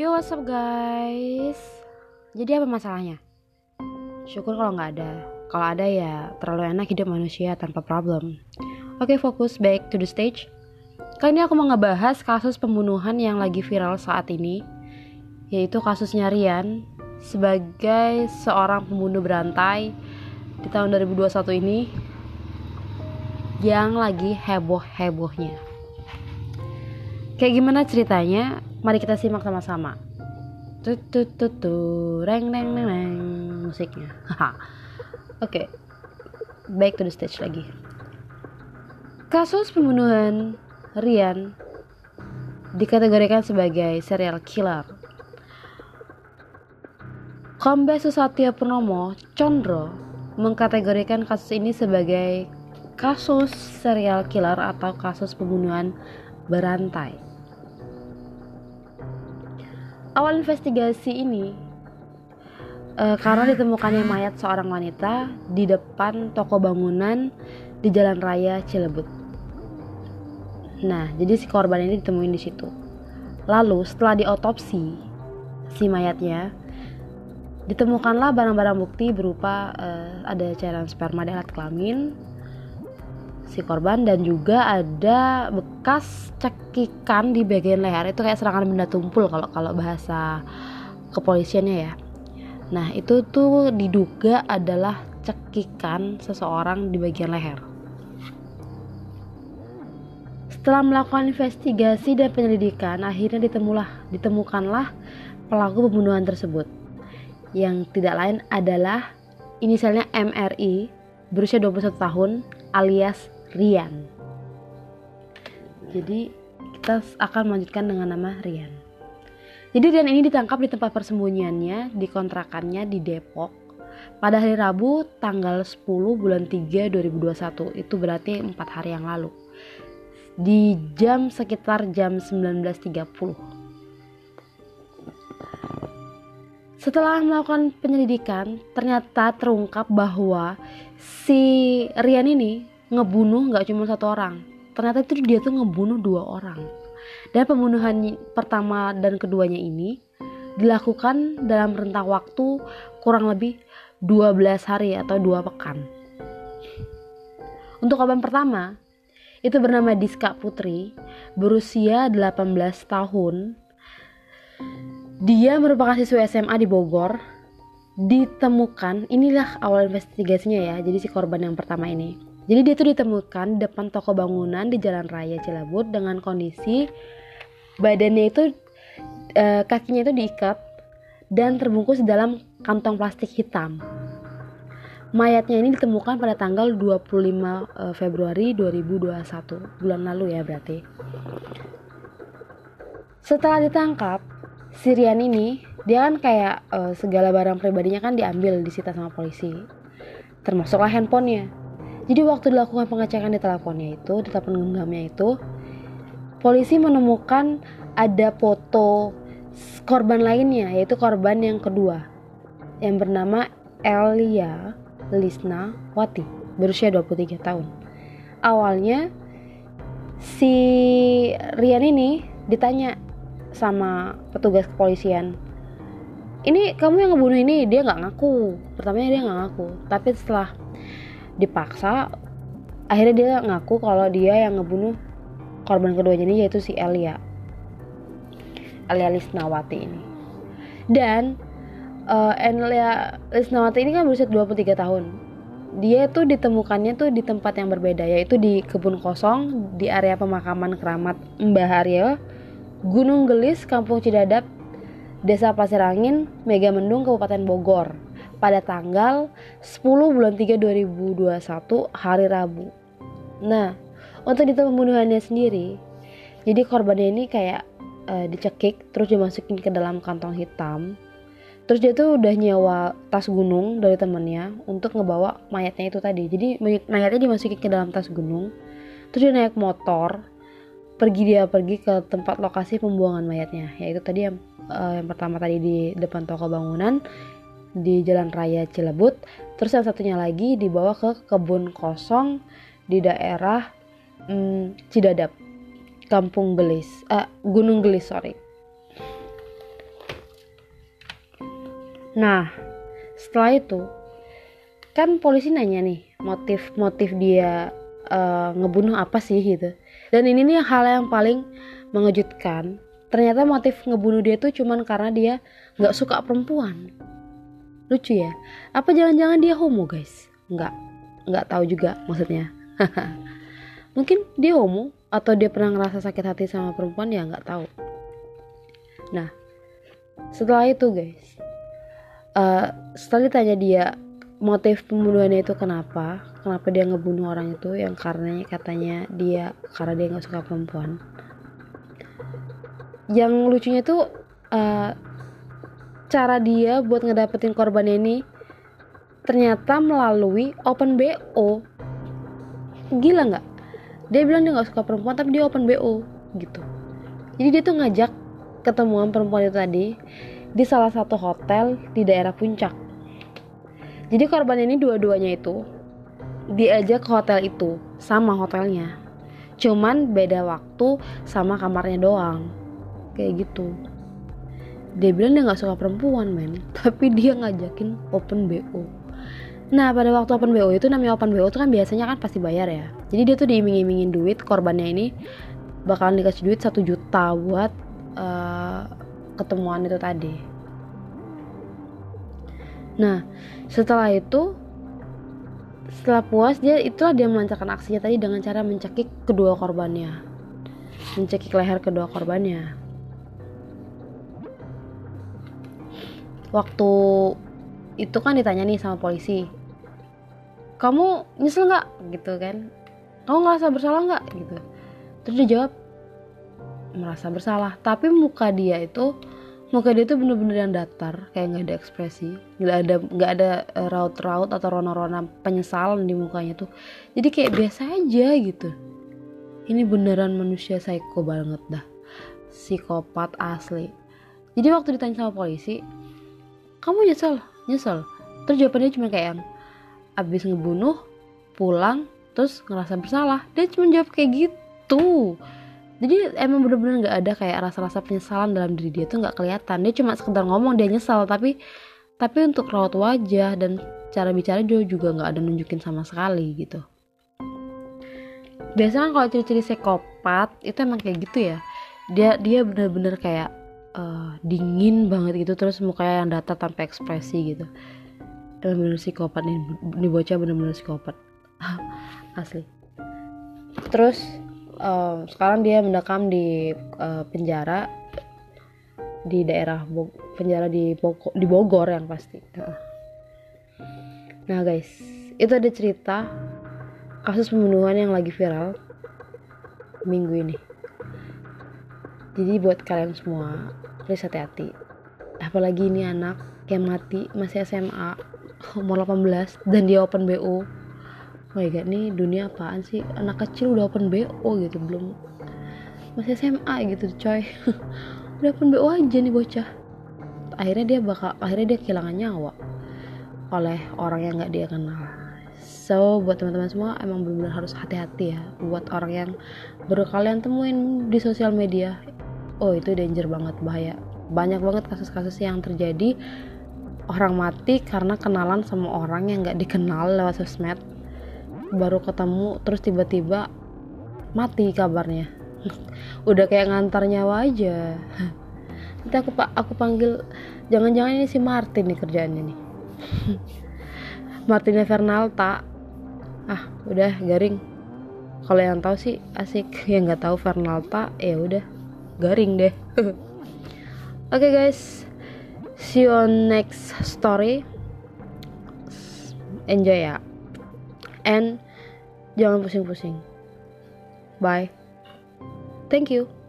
Yo what's up guys? Jadi apa masalahnya? Syukur kalau nggak ada. Kalau ada ya terlalu enak hidup manusia tanpa problem. Oke fokus back to the stage. Kali ini aku mau ngebahas kasus pembunuhan yang lagi viral saat ini Yaitu kasusnya Rian Sebagai seorang pembunuh berantai Di tahun 2021 ini Yang lagi heboh-hebohnya. Kayak gimana ceritanya? Mari kita simak sama-sama. Tut tut tut tut, reng reng reng reng musiknya. Oke, okay. back to the stage lagi. Kasus pembunuhan Rian dikategorikan sebagai serial killer. Kombes Susatyo Purnomo Condro mengkategorikan kasus ini sebagai kasus serial killer atau kasus pembunuhan berantai. Awal investigasi ini uh, karena ditemukannya mayat seorang wanita di depan toko bangunan di Jalan Raya Cilebut. Nah, jadi si korban ini ditemuin di situ. Lalu setelah diotopsi si mayatnya, ditemukanlah barang-barang bukti berupa uh, ada cairan sperma di alat kelamin, si korban dan juga ada bekas cekikan di bagian leher itu kayak serangan benda tumpul kalau kalau bahasa kepolisiannya ya. Nah, itu tuh diduga adalah cekikan seseorang di bagian leher. Setelah melakukan investigasi dan penyelidikan, akhirnya ditemulah, ditemukanlah pelaku pembunuhan tersebut. Yang tidak lain adalah inisialnya MRI berusia 21 tahun alias Rian. Jadi kita akan melanjutkan dengan nama Rian. Jadi Rian ini ditangkap di tempat persembunyiannya di kontrakannya di Depok pada hari Rabu tanggal 10 bulan 3 2021 itu berarti 4 hari yang lalu di jam sekitar jam 19.30 setelah melakukan penyelidikan ternyata terungkap bahwa si Rian ini ngebunuh nggak cuma satu orang. Ternyata itu dia tuh ngebunuh dua orang. Dan pembunuhan pertama dan keduanya ini dilakukan dalam rentang waktu kurang lebih 12 hari atau dua pekan. Untuk korban pertama itu bernama Diska Putri berusia 18 tahun. Dia merupakan siswa SMA di Bogor. Ditemukan inilah awal investigasinya ya jadi si korban yang pertama ini jadi dia tuh ditemukan di depan toko bangunan di Jalan Raya Cilebut dengan kondisi badannya itu e, kakinya itu diikat dan terbungkus dalam kantong plastik hitam. Mayatnya ini ditemukan pada tanggal 25 e, Februari 2021, bulan lalu ya berarti. Setelah ditangkap, Sirian ini dia kan kayak e, segala barang pribadinya kan diambil disita sama polisi. Termasuklah handphonenya jadi waktu dilakukan pengecekan di teleponnya itu, di telepon genggamnya itu, polisi menemukan ada foto korban lainnya, yaitu korban yang kedua, yang bernama Elia Lisna Wati, berusia 23 tahun. Awalnya si Rian ini ditanya sama petugas kepolisian ini kamu yang ngebunuh ini dia nggak ngaku pertamanya dia nggak ngaku tapi setelah dipaksa akhirnya dia ngaku kalau dia yang ngebunuh korban keduanya ini yaitu si Elia. Elia Lisnawati ini. Dan uh, Elia Lisnawati ini kan berusia 23 tahun. Dia tuh ditemukannya tuh di tempat yang berbeda yaitu di kebun kosong di area pemakaman keramat Mbah Aryo Gunung Gelis Kampung Cidadap Desa Pasir Angin Megamendung Kabupaten Bogor pada tanggal 10 bulan 3 2021 hari Rabu. Nah, untuk di pembunuhannya sendiri, jadi korbannya ini kayak uh, dicekik terus dimasukin ke dalam kantong hitam. Terus dia tuh udah nyewa tas gunung dari temennya untuk ngebawa mayatnya itu tadi. Jadi mayatnya dimasukin ke dalam tas gunung. Terus dia naik motor, pergi dia pergi ke tempat lokasi pembuangan mayatnya. Yaitu tadi yang uh, yang pertama tadi di depan toko bangunan, di Jalan Raya Cilebut. Terus yang satunya lagi dibawa ke kebun kosong di daerah hmm, Cidadap, Kampung Gelis, uh, Gunung Gelis sorry. nah setelah itu kan polisi nanya nih motif-motif dia uh, ngebunuh apa sih gitu dan ini nih hal yang paling mengejutkan ternyata motif ngebunuh dia tuh cuman karena dia nggak suka perempuan lucu ya. Apa jangan-jangan dia homo guys? Nggak. Nggak tahu juga maksudnya. Mungkin dia homo atau dia pernah ngerasa sakit hati sama perempuan ya nggak tahu. Nah setelah itu guys uh, setelah ditanya dia motif pembunuhannya itu kenapa kenapa dia ngebunuh orang itu yang karenanya katanya dia karena dia nggak suka perempuan. Yang lucunya tuh uh, cara dia buat ngedapetin korbannya ini ternyata melalui open bo gila nggak? Dia bilang dia nggak suka perempuan tapi dia open bo gitu. Jadi dia tuh ngajak ketemuan perempuan itu tadi di salah satu hotel di daerah puncak. Jadi korban ini dua-duanya itu diajak ke hotel itu sama hotelnya. Cuman beda waktu sama kamarnya doang. Kayak gitu dia bilang dia nggak suka perempuan men tapi dia ngajakin open bo Nah pada waktu open BO itu namanya open BO itu kan biasanya kan pasti bayar ya. Jadi dia tuh diiming-imingin duit korbannya ini bakalan dikasih duit satu juta buat uh, ketemuan itu tadi. Nah setelah itu setelah puas dia itulah dia melancarkan aksinya tadi dengan cara mencekik kedua korbannya, mencekik leher kedua korbannya. Waktu itu kan ditanya nih sama polisi kamu nyesel nggak? Gitu kan. Kamu ngerasa bersalah nggak? Gitu. Terus dia jawab merasa bersalah. Tapi muka dia itu muka dia itu bener-bener yang datar kayak nggak ada ekspresi nggak ada nggak ada eh, raut-raut atau rona-rona penyesalan di mukanya tuh. Jadi kayak biasa aja gitu. Ini beneran manusia psycho banget dah. Psikopat asli. Jadi waktu ditanya sama polisi kamu nyesel? Nyesel. Terus jawabannya cuma kayak yang abis ngebunuh pulang terus ngerasa bersalah. Dia cuma jawab kayak gitu. Jadi emang bener-bener nggak ada kayak rasa-rasa penyesalan dalam diri dia tuh nggak kelihatan. Dia cuma sekedar ngomong dia nyesal tapi tapi untuk raut wajah dan cara bicara dia juga nggak ada nunjukin sama sekali gitu. Biasanya kan kalau ciri-ciri psikopat itu emang kayak gitu ya. Dia dia bener-bener kayak uh, dingin banget gitu terus mukanya yang datar tanpa ekspresi gitu. Bener-bener psikopat nih ini bocah bener-bener psikopat. Asli. Terus uh, sekarang dia mendekam di uh, penjara di daerah Bo penjara di Bogor, di Bogor yang pasti. Nah guys itu ada cerita kasus pembunuhan yang lagi viral minggu ini. Jadi buat kalian semua please hati-hati. Apalagi ini anak yang mati masih SMA umur 18 dan dia open BO oh my god nih dunia apaan sih? Anak kecil udah open BO gitu belum. Masih SMA gitu coy. Udah open BO aja nih bocah. Akhirnya dia bakal akhirnya dia kehilangan nyawa oleh orang yang nggak dia kenal. So buat teman-teman semua emang benar-benar harus hati-hati ya buat orang yang baru kalian temuin di sosial media oh itu danger banget bahaya. Banyak banget kasus-kasus yang terjadi. Orang mati karena kenalan sama orang yang nggak dikenal lewat sosmed. Baru ketemu terus tiba-tiba mati kabarnya. Udah kayak ngantar nyawa aja. Nanti aku pak aku panggil jangan-jangan ini si Martin nih kerjaannya nih. Martin Fernalta ah udah garing. Kalau yang tahu sih asik. Yang nggak tahu Fernalta ya udah garing deh. Oke okay, guys. See you on next story. Enjoy ya. And jangan pusing-pusing. Bye. Thank you